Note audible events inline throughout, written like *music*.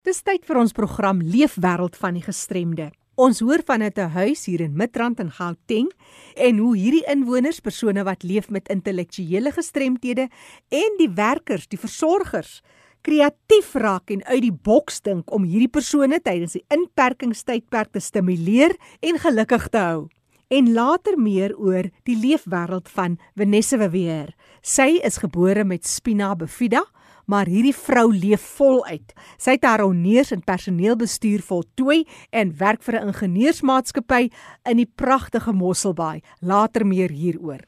Dis tyd vir ons program Leefwêreld van die Gestremde. Ons hoor vanuit 'n huis hier in Midrand in Gauteng en hoe hierdie inwoners, persone wat leef met intellektuele gestremthede en die werkers, die versorgers, kreatief raak en uit die boks dink om hierdie persone tydens die inperkingstydperk te stimuleer en gelukkig te hou. En later meer oor die leefwêreld van Vanessa Wewer. Sy is gebore met spina bifida maar hierdie vrou leef voluit. Sy het haar honneurs in personeelbestuur voltooi en werk vir 'n ingenieursmaatskappy in die pragtige Mosselbaai. Later meer hieroor.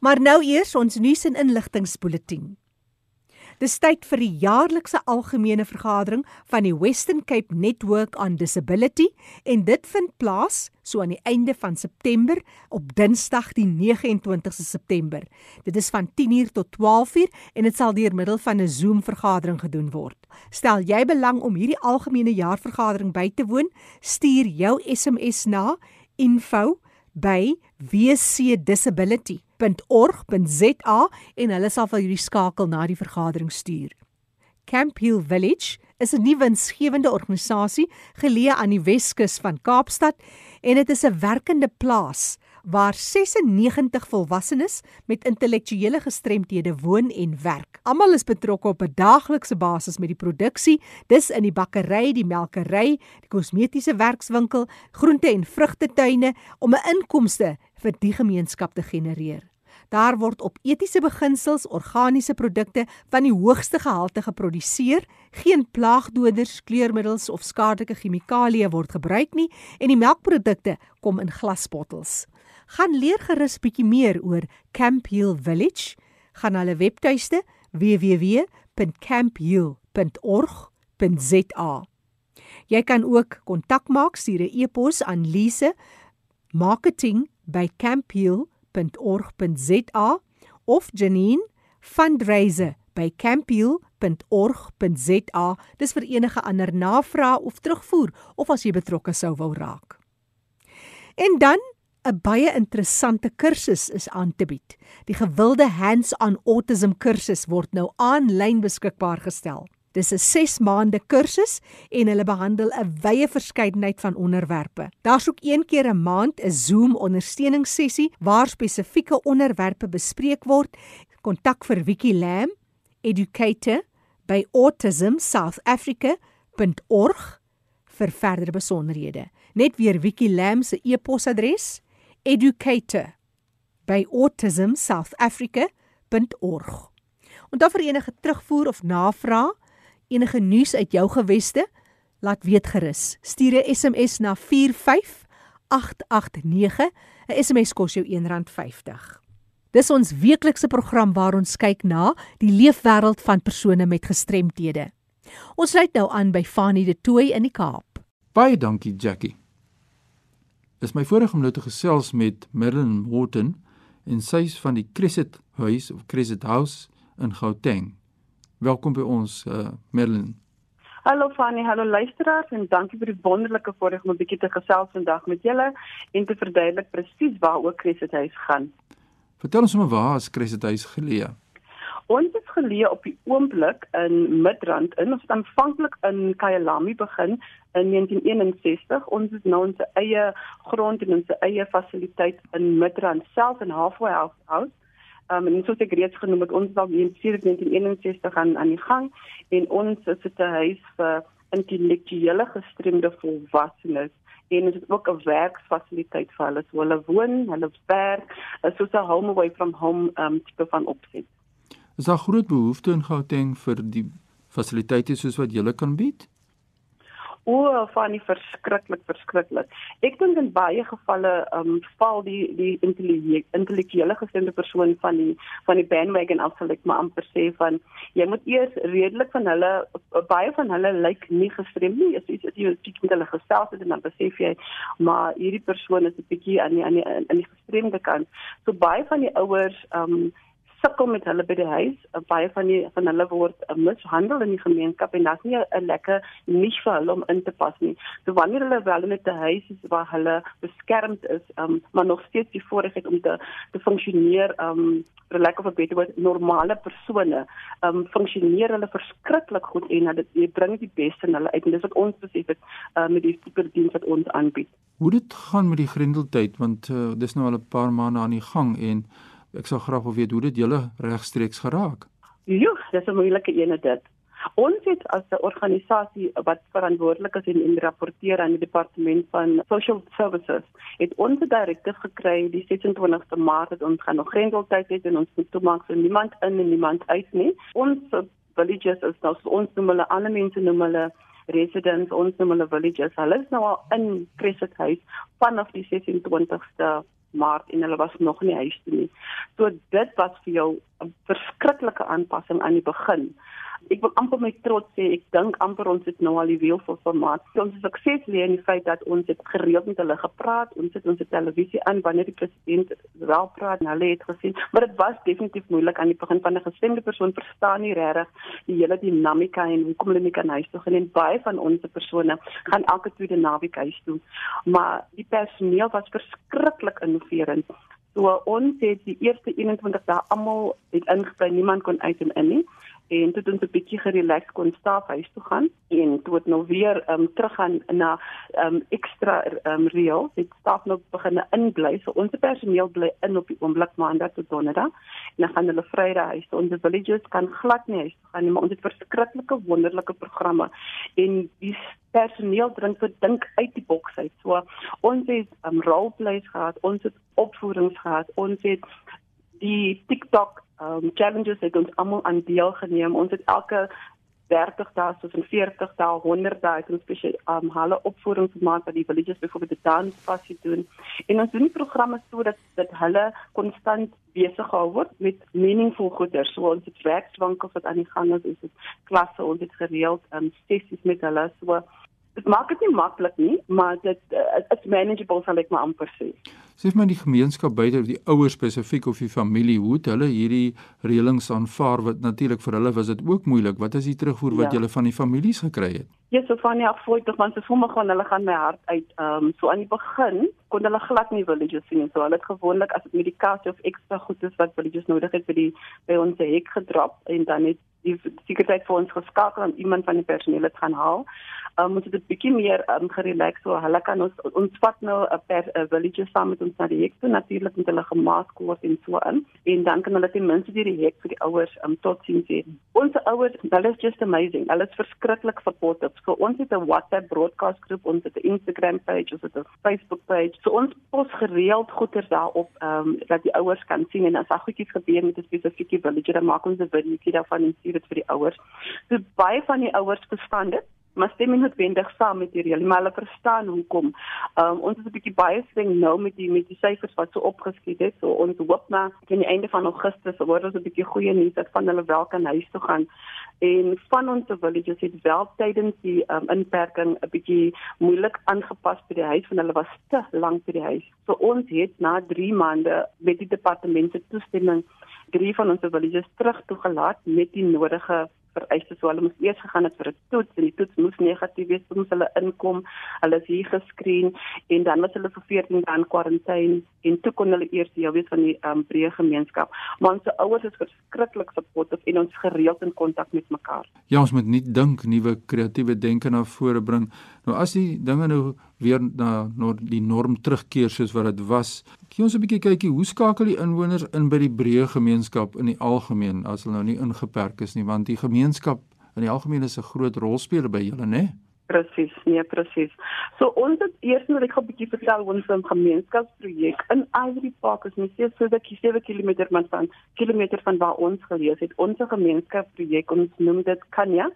Maar nou eers ons nuus en inligtingspulsatie. Dis tyd vir die jaarlikse algemene vergadering van die Western Cape Network on Disability en dit vind plaas so aan die einde van September op Dinsdag die 29ste September. Dit is van 10:00 tot 12:00 en dit sal deur middel van 'n Zoom vergadering gedoen word. Stel jy belang om hierdie algemene jaarvergadering by te woon, stuur jou SMS na info by wcdisability.org.za en hulle sal vir julle skakel na die vergadering stuur. Camp Hill Village is 'n nuwe winsgewende organisasie geleë aan die Weskus van Kaapstad en dit is 'n werkende plaas waar 96 volwassenes met intellektuele gestremthede woon en werk. Almal is betrokke op 'n daaglikse basis met die produksie, dis in die bakkery, die melkery, die kosmetiese werkswinkel, groente- en vrugtetuine om 'n inkomste vir die gemeenskap te genereer. Daar word op etiese beginsels organiese produkte van die hoogste gehalte geproduseer. Geen plaagdoders, kleurmiddels of skadelike chemikalieë word gebruik nie en die melkprodukte kom in glasbottels gaan leer gerus bietjie meer oor Camp Hill Village. Gaan hulle webtuiste www.camphill.org.za. Jy kan ook kontak maak stuur 'n e-pos aan Lise marketing@camphill.org.za of Janine fundraiser by camphill.org.za. Dis vir enige ander navrae of terugvoer of as jy betrokke sou wou raak. En dan 'n baie interessante kursus is aan te bied. Die gewilde Hands-on Autism kursus word nou aanlyn beskikbaar gestel. Dis 'n 6 maande kursus en hulle behandel 'n wye verskeidenheid van onderwerpe. Daar's ook een keer 'n maand 'n Zoom ondersteuningssessie waar spesifieke onderwerpe bespreek word. Kontak vir Wiki Lam, educator by autismsouthafrica.org vir verdere besonderhede. Net weer Wiki Lam se e-posadres: educator@autismsouthafrica.org. Onthou vir enige terugvoer of navraag, enige nuus uit jou geweste, laat weet gerus. Stuur 'n SMS na 45889. 'n SMS kos jou R1.50. Dis ons weeklikse program waar ons kyk na die leefwêreld van persone met gestremthede. Ons sluit nou aan by Fanie de Tooi in die Kaap. Baie dankie Jackie. Dis my voorreg om nou te gesels met Merlin Morton en sy is van die Crescent Huis of Crescent House in Gauteng. Welkom by ons uh, Merlin. Hallo Fanny, hallo luisteraars en dankie vir die wonderlike voorreg om 'n bietjie te gesels vandag met julle en te verduidelik presies waaroor Crescent Huis gaan. Vertel ons sommer waar is Crescent Huis geleë? Ons is geleë op die oomblik in Midrand in. Ons het aanvanklik in Kyalami begin in 1961. Ons is nou ons eie grond en ons eie fasiliteit in Midrand self in Halfway House. Um, en soos ek reeds genoem het, ons was in 1961 aan aan die gang en ons is 'n huis vir intellektuele gestremde volwassenes en dit is ook 'n werksfasiliteit vir hulle. So hulle woon, hulle werk, soos 'n home away from home um, tipe van opset. Is daar groot behoefte in Gauteng vir die fasiliteite soos wat julle kan bied? O, van die verskriklik verskriklik. Ek dink in baie gevalle um, val die die intellektuele gesinde persoon van die van die bandwagon af sal ek maar amper sê van jy moet eers redelik van hulle baie van hulle lyk nie gestrem nie. As jy as jy kyk met hulle gesels het en dan besef jy maar hierdie persoon is 'n bietjie aan die aan die aan die gestremde kant. So baie van die ouers um, sukkel met hulle by die huis. Uh, baie van die van hulle word uh, mishandel in die gemeenskap en daar's nie 'n lekker niche vir hulle om in te pas nie. So wanneer hulle wel in 'n huis is waar hulle beskermd is, um, maar nog steeds die voorregte om te te funksioneer, um vir lack of a better word, normale persone, um funksioneer hulle verskriklik goed en dit bring die beste in hulle uit en dis wat ons besef het uh, met die tipe diens wat ons aanbied. Hoe dit gaan met die grendeltyd want uh, dis nou al 'n paar maande aan die gang en ek sou graag wil weet hoe dit julle regstreeks geraak. Jo, dis 'n moeilike ene dit. Ons het as 'n organisasie wat verantwoordelik is en, en rapporteer aan die departement van social services, het ons 'n direktief gekry die 26ste Maart dat ons gaan nog grendeltyd hê en ons moet toemaak vir niemand in en niemand uit nie. Ons villages is nou ons noem hulle ander mense noem hulle residents ons noem hulle villages. Hulle is nou al in Crescent House vanaf die 26ste Maart en hulle was nog nie huis toe nie. So dit was vir jou 'n verskriklike aanpassing aan die begin ek wil amper met trots sê ek dink amper ons het nou al die wiel vir formaat. Ons sukses lê in die feit dat ons het gereeld met hulle gepraat, ons het ons televisie aan wanneer die president wel praat hulle het gesien, maar dit was definitief moeilik aan die begin van 'n gestemde persoon verstaan nie regtig die hele dinamika en hoe kom hulle nie kan huis toe gaan en baie van ons persone gaan elke tweede naweek huis toe. Maar die personeel was verskriklik innoverend. So ons het die eerste 21 dae almal het ingebly, niemand kon uit en in nie en toe het ons 'n bietjie gerelax kon stap huis toe gaan. En toe het nou weer ehm um, teruggaan na ehm um, ekstra ehm um, reël dit stap nou begin inbly. So ons personeel bly in op die oomblik maandag tot donderdag. En dan gaan hulle vrydag huis toe. Ons villages kan glad nie huis toe gaan nie maar ons het verskriklike wonderlike programme. En die personeel drink vir dink uit die boks uit. So ons het ehm um, role plays gehad ons het opvoerings gehad ons het die TikTok um challenges het ons almal aan deel geneem. Ons het elke 30 dae tot 40 dae, 100 dae ons spesiaal um hulle opvoering gemaak wat die villages byvoorbeeld die danspasie doen. En ons doen programme sodat dat hulle konstant besig gehou word met meaningful goeders. So ons het werkswinkels wat aan die gang is, ons het klasse, ons het gereeld um sessies met hulle. So dit maak dit nie maklik nie, maar dit uh, is manageable sal ek maar amper sê. Sê vir my die gemeenskap buite die ouers spesifiek of die familie, hoe het hulle hierdie reëlings aanvaar wat natuurlik vir hulle was dit ook moeilik. Wat is die terugvoer wat ja. julle van die families gekry het? Ja, so van ja, voel tog want se sommige van hulle gaan my hart uit. Ehm um, so aan die begin kon hulle glad nie villages sien. So hulle het gewoonlik as dit medikasie of ekstra goed is wat villages nodig het vir die by ons hek gedrop en dan het die sekuriteit vir ons geskakel en iemand van die personeel het gaan haal um, moet dit 'n bietjie meer um, gerelax so hulle kan ons ons vat nou 'n per a village saam met ons na die hek toe natuurlik met hulle gemaak word en so in. En dan kan hulle ten minste die hek vir die ouers um, tot sien sê ons ouers hulle is just amazing. Hulle is verskriklik supportive. So ons het 'n WhatsApp broadcast groep ons het 'n Instagram page ons het 'n Facebook page. So ons pos gereeld goeie daarop um, dat die ouers kan sien. En as daar goedjies gebeur met 'n spesifieke village dan maak ons 'n video daarvan en stuur dit vir die ouers. So baie van die ouers verstaan dit maar stem nie noodwendig saam met hierdie maar hulle verstaan hoekom. Um, ons is 'n bietjie baie streng nou met die met die syfers wat so opgeskiet het. So ons hoop na teen die einde van Augustus word ons 'n bietjie goeie nuus dat van hulle wel kan huis toe gaan. En van ons villages het wel tydens die um, inperking 'n bietjie moeilik aangepas by die huis want hulle was te lank by die huis. So ons het na 3 maande met die departement se toestemming drie van ons villages terug toegelaat met die nodige vereistes so hulle moes eers gegaan het vir 'n toets en die toets moes negatief wees soms hulle inkom hulle is hier geskreen en dan was hulle vir 14 dae in kwarantyne en toe kon hulle eers deel wees van die um, breë gemeenskap. Maar ons ouers is verskriklik supportive en ons gereeld in kontak met mekaar. Ja ons moet nie dink nuwe kreatiewe denke na vore bring nou as die dinge nou weer na na die norm terugkeer soos wat dit was. Kyk ons 'n bietjie kykie hoe skakel die inwoners in by die breë gemeenskap in die algemeen as hulle nou nie ingeperk is nie want die gemeenskap in die algemeen is 'n groot rolspeler by julle, né? Presies, nee presies. So ons het eers net ek 'n bietjie vertel ons van gemeenskapsprojek in Ivory Park is net so dat jy 7 km van kilometer van waar ons gelees het. Ons gemeenskapsprojek ons noem dit Kanya.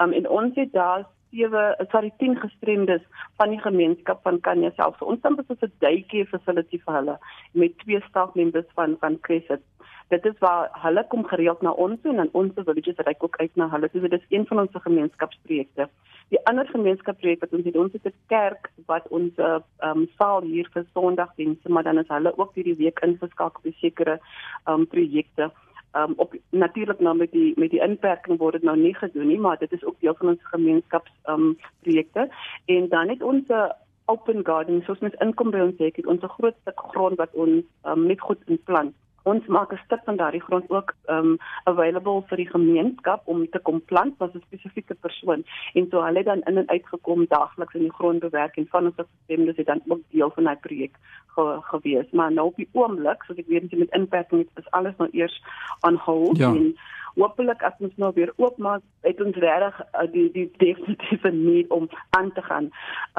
Um, en ons het daar sewe sorry 10 gestremdes van die gemeenskap van Kanya self. So ons dan besit 'n daycare facility vir hulle met twee stafmembers van van Crescent. Dit is waar hulle kom gereeld na ons en dan ons villages reik ook uit na hulle. So dit is een van ons gemeenskapsprojekte. Die ander gemeenskapsprojek wat ons het, ons het 'n kerk wat ons ehm um, saal hier vir Sondagdienste, maar dan is hulle ook hierdie week ingeskakel op sekere ehm um, projekte. Um, op natuurlik nou met die met die inperking word dit nou nie gedoen nie, maar dit is ook deel van ons gemeenskaps um, projekte. En dan het ons 'n open garden soos mens inkom by ons het ons 'n groot stuk grond wat ons um, net goed in plant ons maak 'n stuk van daardie grond ook um available vir die gemeenskap om te kom plant as 'n spesifieke persoon en so hulle dan in en uit gekom daagliks in die grondbewerking van ons stelsel dis dan ook deel van daai projek ge, gewees maar nou op die oomblik soos ek weet met inperking is alles nou eers on hold ja. en Hoopelik as ons nou weer oopmaak, het ons regtig uh, die die definitiewe need om aan te gaan.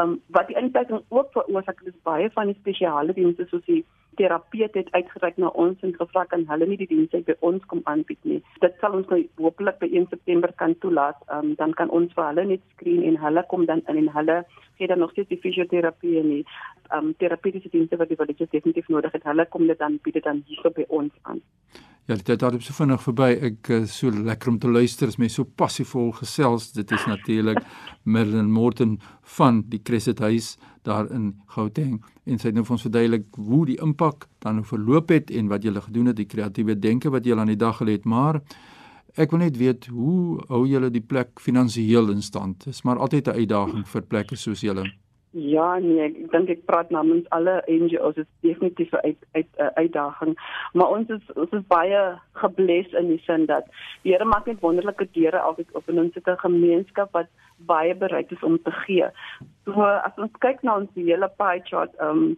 Um, wat die inperking ook veroorsaak is baie van die spesiale dienste soos die terapeut het uitgereik na ons en gevra kan hulle nie die dienste by ons kom aanbied nie. Dit sal ons nou hopelik by 1 September kan toelaat. Um, dan kan ons vir hulle net skreen en hulle kom dan in en hulle gee dan nog steeds die fisioterapie en die um, terapeutiese dienste wat die jy definitief nodig het. Hulle kom dit dan bied dit dan hier by ons aan. Ja, dit het so vinnig verby. Ek is so lekker om te luister as mens so passievol gesels. Dit is natuurlik *laughs* Merlin Morton van die Crescent Huis daar in Gauteng en sy het nou vir ons verduidelik hoe die impak dan nou verloop het en wat julle gedoen het, die kreatiewe denke wat julle aan die dag gelê het. Maar ek wil net weet hoe hou julle die plek finansiëel in stand? Dis maar altyd 'n uitdaging vir plekke soos julle. Ja, nee, ek dink ek praat namens alle NGO's, dit is definitief 'n uit, uit, uh, uitdaging, maar ons is ons is baie gebless in die sin dat die Here maak net wonderlike deure altyd op en ons het 'n gemeenskap wat baie bereid is om te gee. So as ons kyk na ons hele pie chart, ehm um,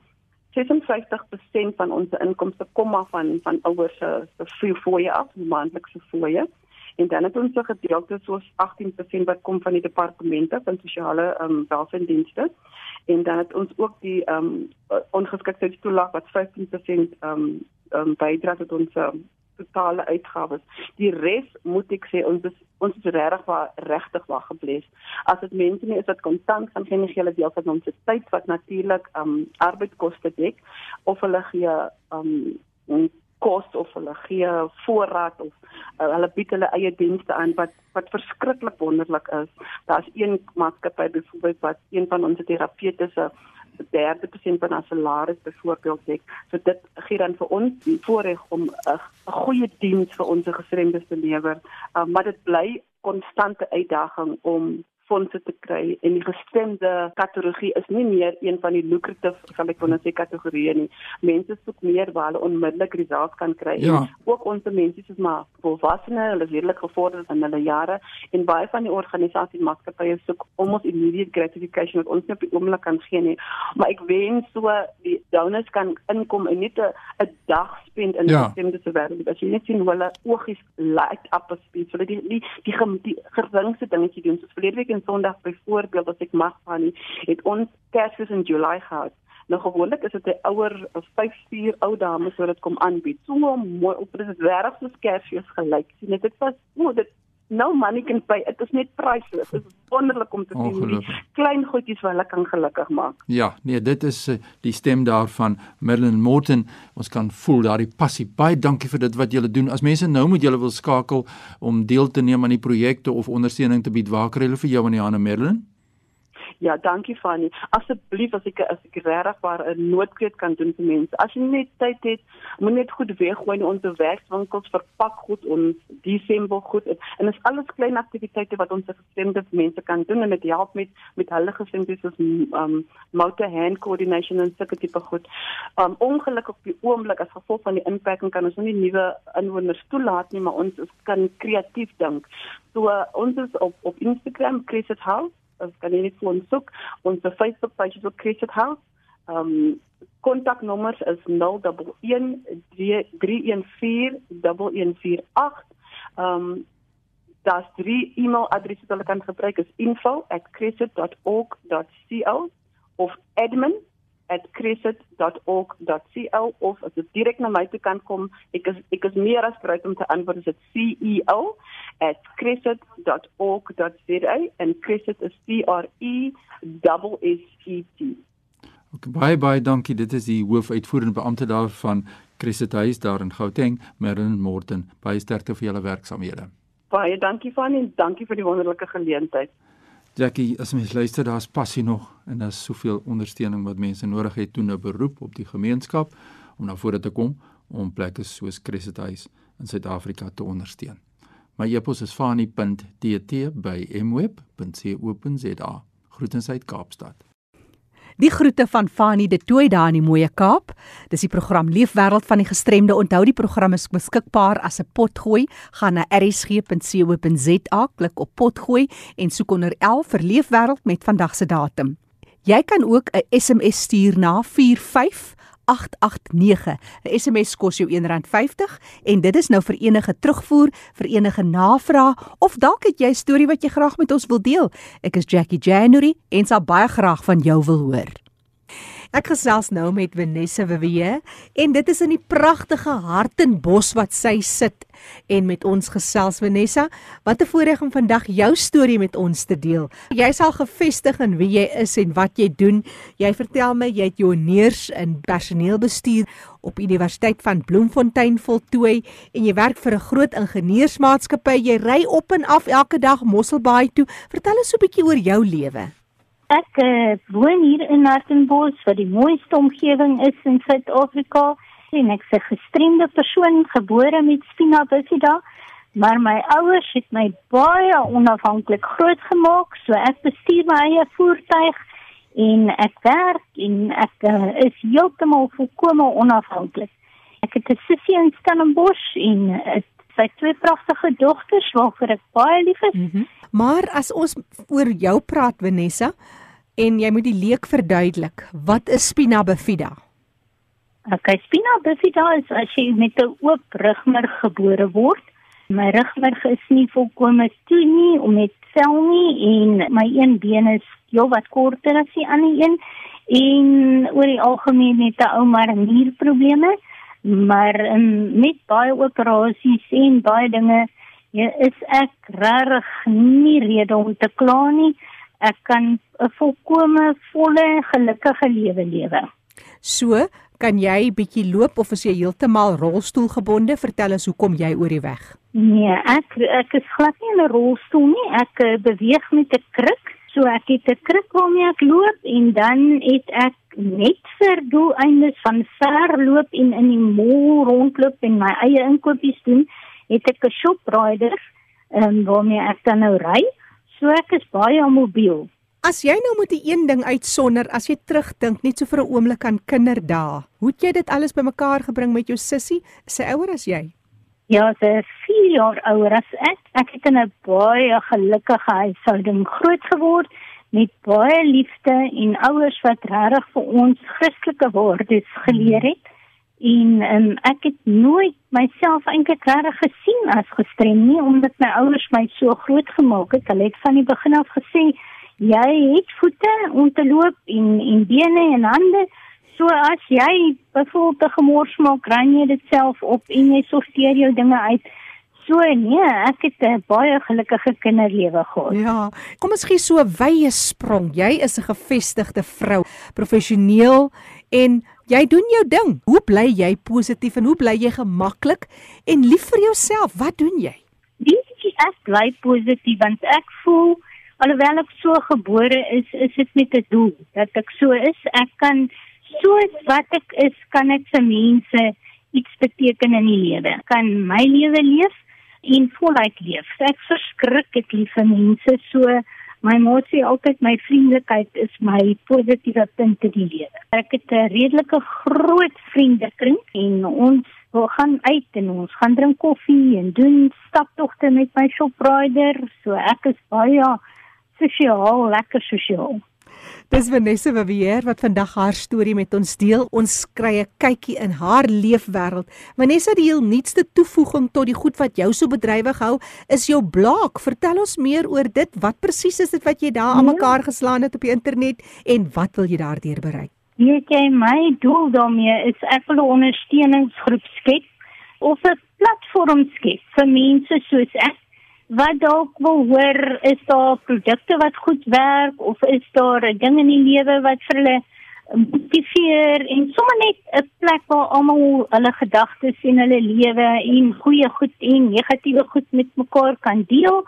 56% van ons inkomste kom af van van ouers se se fooie af, maandelikse fooie. En dan het ons 'n gedeelte soos 18% wat kom van die departemente van sosiale ehm um, welsynsdienste en dan het ons ook die ehm um, ongeskiktheidstoelaag wat 15% ehm um, um, bydra tot ons um, totale uitgawes. Die res moet ek sê ons is ons is regtig waar regtig waar gebless. As dit mense nie is wat kontant gaan gee nie gee hulle deel van ons tyd wat natuurlik ehm um, arbeidskoste dek of hulle gee ehm um, kos of hulle gee voorraad of uh, hulle bied hulle eie dienste aan wat wat verskriklik wonderlik is. Daar's een maatskappy byvoorbeeld wat een van ons terapeutiese derde persent van ons salaris byvoorbeeld sê. So dit gee dan vir ons die voorreg om 'n goeie diens vir ons gestremdes te lewer. Uh, maar dit bly konstante uitdaging om fondse te kry en die gestemde kategorie is nie meer een van die lucrative sal ek kon sê kategorieë nie. Mense soek meer waar hulle onmiddellik resultate kan kry. Ja. Ook ons mense is maar volwassene, hulle is redelik gevorderd in hulle jare en baie van die organisasies en maatskappye soek almost immediate gratification wat ons nie op die oomblik kan gee nie. Maar ek wens so die donors kan inkom en net 'n dag spend in ja. gestemde wêreld. As jy net sien hoe hulle oogies light up as speed, so die die die, die, die geringste dingetjie doen soos verlede week en Sondag byvoorbeeld as ek mag van nie, het ons Kersfees in Julie gehad. Nou gewoonlik is dit 'n ouer 5-4 ou dame so dit kom aanbied. So mooi op dit is regtig soos Kersfees gelyk. Sien dit was o, dit no money can pay. Dit is net prysless. Dit is wonderlik om te sien die klein goedjies wat hulle kan gelukkig maak. Ja, nee, dit is uh, die stem daarvan Merlin Morton. Ons kan voel daardie passie. Baie dankie vir dit wat julle doen. As mense nou met julle wil skakel om deel te neem aan die projekte of ondersteuning te bied, waar kry hulle vir jou in die hande Merlin? Ja, dankie Fanny. Asseblief as ek as ek regtig maar 'n noodkreet kan doen vir mense. As jy net tyd het, moet net goed weggooi in ons werkswinkels verpak goed ons Desember goed. En dit is alles klein aktiwiteite wat ons gestemde mense kan doen en dit help met met hulle gesindheid soos um motor hand coordination en sulke tipe goed. Um ongelukkig op die oomblik as gevolg van die inperking kan ons nie nuwe inwoners toelaat nie, maar ons kan kreatief dink. So uh, ons is op op Instagram Crescent House as kan jy net ons soek ons Facebook page is ook Crescent House. Ehm um, kontaknommers is 011 314 1148. Ehm um, daar's drie e-mailadresse wat hulle kan gebruik is info@crescent.org.co of admin@crescent.org.co of as jy direk na my toe kan kom, ek is ek is meer as bereid om te antwoord dit CEO at crescent.org.za en crescent is C R E S E T. Okay, baie baie dankie. Dit is die hoofuitvoerende beampte daarvan Crescent Huis daar in Gauteng, Merlin Morton. Baie sterkte vir julle werksamehede. Baie dankie van en dankie vir die wonderlike geleentheid. Jackie, as mens luister, daar's passie nog en daar's soveel ondersteuning wat mense nodig het toe nou beroep op die gemeenskap om na vore te kom om plekke soos Crescent House in Suid-Afrika te ondersteun. My e-pos is fani.tt@mweb.co.za. Groetens uit Kaapstad. Die groete van Fanie De Tooy daar in die Mooie Kaap. Dis die program Leefwêreld van die Gestremde. Onthou die program is beskikbaar as 'n potgooi. Gaan na rsg.co.za, klik op potgooi en soek onder 11 vir Leefwêreld met vandag se datum. Jy kan ook 'n SMS stuur na 45889. 'n SMS kos jou R1.50 en dit is nou vir enige terugvoer, vir enige navraag of dalk het jy 'n storie wat jy graag met ons wil deel. Ek is Jackie January en sal baie graag van jou wil hoor. Ek gesels nou met Vanessa Wewe en dit is in die pragtige Hartenbos wat sy sit en met ons gesels Vanessa. Wat 'n voorreg om vandag jou storie met ons te deel. Jy sal gefestig in wie jy is en wat jy doen. Jy vertel my jy het joneers in personeelbestuur op Universiteit van Bloemfontein voltooi en jy werk vir 'n groot ingenieursmaatskappy. Jy ry op en af elke dag Mosselbaai toe. Vertel ons so 'n bietjie oor jou lewe. Ek uh, woon hier in Hartenbos, wat die mooiste omgewing is in Suid-Afrika. En ek is 'n gestremde persoon, gebore met spina bifida, maar my ouers het my baie onafhanklik grootgemaak, so ek bestuur my eie voertuig en ek werk en ek uh, is heeltemal volkome onafhanklik. Ek het 'n sussie in Stellenbosch en uh, sy twee pragtige dogters waarvoor ek baie lief is. Mm -hmm. Maar as ons oor jou praat Vanessa en jy moet die leek verduidelik, wat is spina bifida? Okay, spina bifida is as jy met 'n oop rugmerg gebore word. My rugmerg is nie volkome toe nie om met vel nie en my een been is heelwat korter as die ander een en oor die algemeen het 'n ou maar nierprobleme, maar um, met baie operasies en baie dinge Ja, is ek regtig nie rede om te kla nie. Ek kan 'n volkomme volle gelukkige lewe lewe. So, kan jy bietjie loop of is jy heeltemal rolstoelgebonde? Vertel ons hoekom jy oor die weg. Nee, ek ek is glad nie in 'n rolstoel nie. Ek uh, beweeg met 'n kruk. So ek het 'n kruk waarmee ek loop en dan het ek net vir doeleindes van ver loop en in die mall rondloop en my eie inkopies doen het ek 'n shoprider en um, waarmee ek dan nou ry. So ek is baie mobiel. As jy nou moet 'n een ding uitsonder, as jy terugdink net so vir 'n oomblik aan kinderdae, hoe het jy dit alles bymekaar gebring met jou sussie? Sy ouer as jy? Ja, sy is 4 jaar ouer as ek. Ek het in 'n baie gelukkige huishouding groot geword met baie liefde en ouers wat regtig vir ons Christelike waardes geleer het. En um, ek het nooit myself eintlik reg gesien as gestrem nie omdat my ouers my so groot gemaak het. Hulle het van die begin af gesê jy het voete om te loop en en bene en hande. So as jy byvoorbeeld 'n gemors maak, ry jy dit self op en jy sorteer jou dinge uit. So nee, ek het 'n baie gelukkige kinderlewe gehad. Ja, kom ons gee so 'n wye sprong. Jy is 'n gevestigde vrou, professioneel en Jy doen jou ding. Hoe bly jy positief en hoe bly jy gemaklik en lief vir jouself? Wat doen jy? Dis ek bly positief want ek voel alhoewel ek so gebore is, is dit met 'n doel dat ek so is. Ek kan soos wat ek is, kan ek vir mense iets beteken in die lewe. Kan my lewe leef en voluit leef. Ek verskrik ek lief vir mense so My motie altyd my vriendelikheid is my positiewe punt in die lewe. Ek het 'n redelike groot vriendekring en ons gaan uit en ons gaan drink koffie en doen staptogte met my shoprider. So ek is baie sosiaal, lekker sosiaal. Dis Vanessa Wavier wat vandag haar storie met ons deel. Ons kry 'n kykie in haar leefwêreld. Vanessa, die heel nuutste toevoeging tot die goed wat jou so bedrywig hou, is jou blog. Vertel ons meer oor dit. Wat presies is dit wat jy daar aan ja. mekaar geslaan het op die internet en wat wil jy daardeur bereik? Weet jy, my doel daarmee is ek wil 'n ondersteuningsgroep skep of 'n platform skep vir mense soos ek wat dalk wil hoor is daar produkte wat goed werk of is daar 'n ding in die lewe wat vir hulle motiveer en sommer net 'n plek waar almal hulle gedagtes en hulle lewe en goeie goed en negatiewe goed met mekaar kan deel.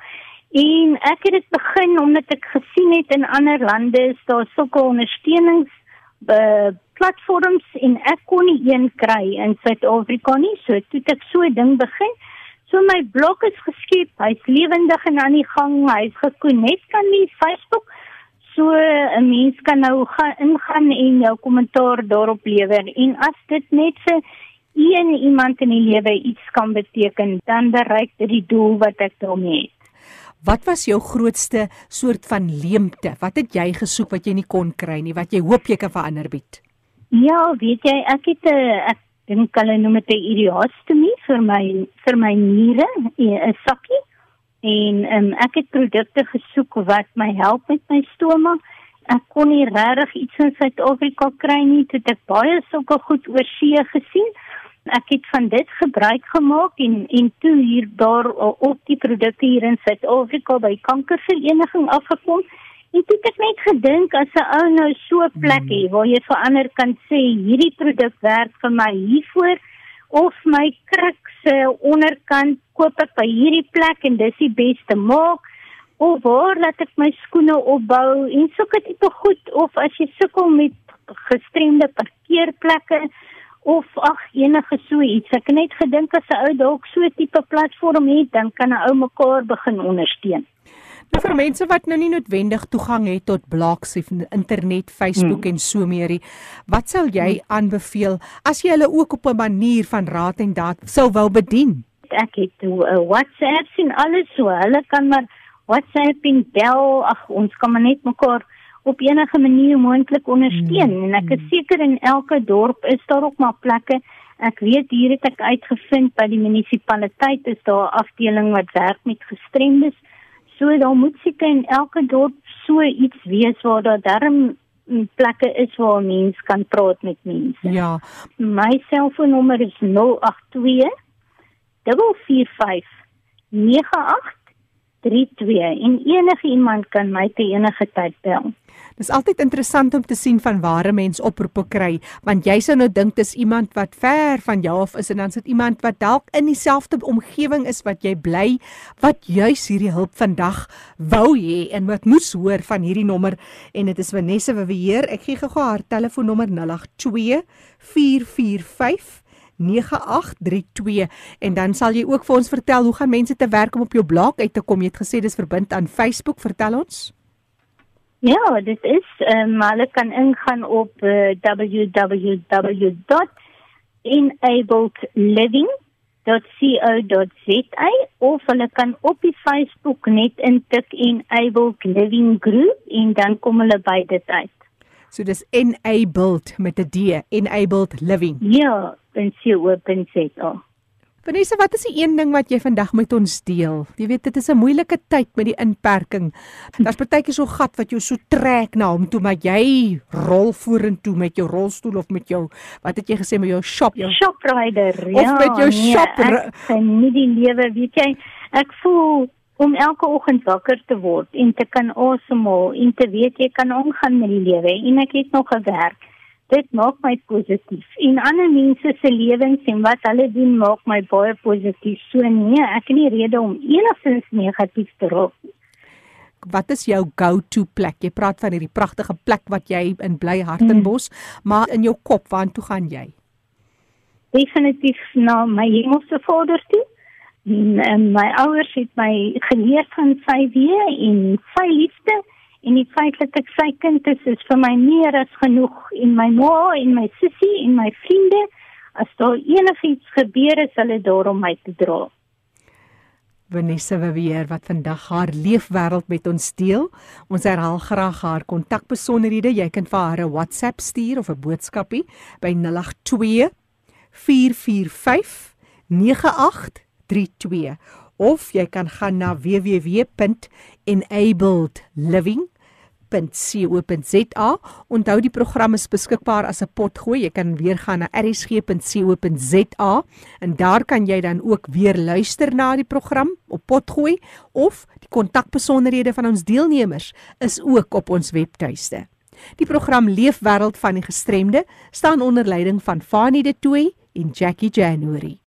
En ek het dit begin omdat ek gesien het in ander lande is daar sulke ondersteunings uh, platforms en ek kon nie een kry in Suid-Afrika nie. So toe ek so 'n ding begin. So my blog is geskep, hy's lewendig en aan die gang, hy's gekonnekt aan die Facebook. So 'n mens kan nou gaan ingaan en jou kommentaar daarop lewer en as dit net vir een iemand in die lewe iets kan beteken, dan bereik dit die doel wat ek daarmee het. Wat was jou grootste soort van leemte? Wat het jy gesoek wat jy nie kon kry nie, wat jy hoop jy kan verander bied? Ja, weet jy, ek het 'n ek dink hulle noem dit 'n idiostomie vir my vir my niere, 'n sakkie. En um, ek het produkte gesoek wat my help met my stoma. Ek kon nie regtig iets in Suid-Afrika kry nie, toe ek baie sulke goed oor see gesien ek het van dit gebruik gemaak en en toe hier daar op die produkte hier in Suid-Afrika by kankervereniging afgekom en toe het ek net gedink as 'n ou nou so 'n plek hmm. het waar jy verander kan sê hierdie produk werk vir my hiervoor of my kruk se onderkant koop ek by hierdie plek en dis die beste maak of waar laat ek my skoene opbou en sulke tipe goed of as jy sukkel met gestremde parkeerplekke of ag enige so iets. Ek het net gedink as 'n ou dalk so 'n tipe platform het, dan kan 'n ou mekaar begin ondersteun. Nou vir mense wat nou nie noodwendig toegang het tot blogs of internet, Facebook hmm. en so meer nie, wat sal jy hmm. aanbeveel as jy hulle ook op 'n manier van raad en daad sou wou bedien? Ek het uh, WhatsApp en alles so. Hulle kan maar WhatsApp en bel. Ag, ons kan maar net mekaar op enige manier moontlik ondersteun mm. en ek is seker in elke dorp is daar ook maar plekke ek weet hier het ek uitgevind by die munisipaliteit is daar 'n afdeling wat werk met gestremdes so daar moet seker in elke dorp so iets wees waar daar darm plekke is waar mense kan praat met mense. Ja. My selfoonnommer is 082 445 98 32 en enige iemand kan my te enige tyd bel. Dis altyd interessant om te sien van waar 'n mens oproepe kry, want jy sou nou dink dis iemand wat ver van jou af is en dan sit iemand wat dalk in dieselfde omgewing is wat jy bly, wat juis hierdie hulp vandag wou hê en wat moes hoor van hierdie nommer en dit is Vanessa Weweer. Ek gee gou haar telefoonnommer 082 445 9832 en dan sal jy ook vir ons vertel hoe gaan mense te werk om op jou blog uit te kom. Jy het gesê dis verbind aan Facebook, vertel ons. Ja, dit is ehm um, hulle kan ingaan op uh, www.enabledliving.co.za of hulle kan op die Facebook net intik Enabled Living Group en dan kom hulle by dit uit. So dis enabled met 'n D, enabled living. Ja, www.co.za. Vanessa, wat is die een ding wat jy vandag met ons deel? Jy weet dit is 'n moeilike tyd met die inperking. Daar's partykeer so gat wat jou so trek na hom toe, maar jy rol vorentoe met jou rolstoel of met jou wat het jy gesê met jou shop, jou shoprider, ja. Of met jou nee, shop. Ek nie die lewe, weet jy, ek voel om elke oggend wakker te word en te kan asemhaal en te weet jy kan omgaan met die lewe en ek het nog 'n werk dit maak my positief. En ander mense se lewens en wat hulle doen maak my baie positief. So nee, ek het nie rede om enigsins negatief te raak nie. Wat is jou go-to plek? Jy praat van hierdie pragtige plek wat jy in bly Hartenbos, hmm. maar in jou kop, waartoe gaan jy? Definitief na my hemelse Vader toe. En, en my ouers het my geleer van sy weë en sy liefde en die feit dat ek sy kind is is vir my meer as genoeg en my ma en my sussie en my vriende as daar enigiets gebeur is hulle daar om my te dra. Vanessa Wewer wat vandag haar leefwêreld met ons deel. Ons herhaal graag haar kontakbesonderhede. Jy kan vir haar 'n WhatsApp stuur of 'n boodskapie by 082 445 9832 of jy kan gaan na www.enabledliving.com rsg.co.za. Onthou die program is beskikbaar as 'n potgooi. Jy kan weer gaan na rsg.co.za en daar kan jy dan ook weer luister na die program op potgooi of die kontakbesonderhede van ons deelnemers is ook op ons webtuiste. Die program Leefwêreld van die Gestremde staan onder leiding van Fanie De Tooy en Jackie January.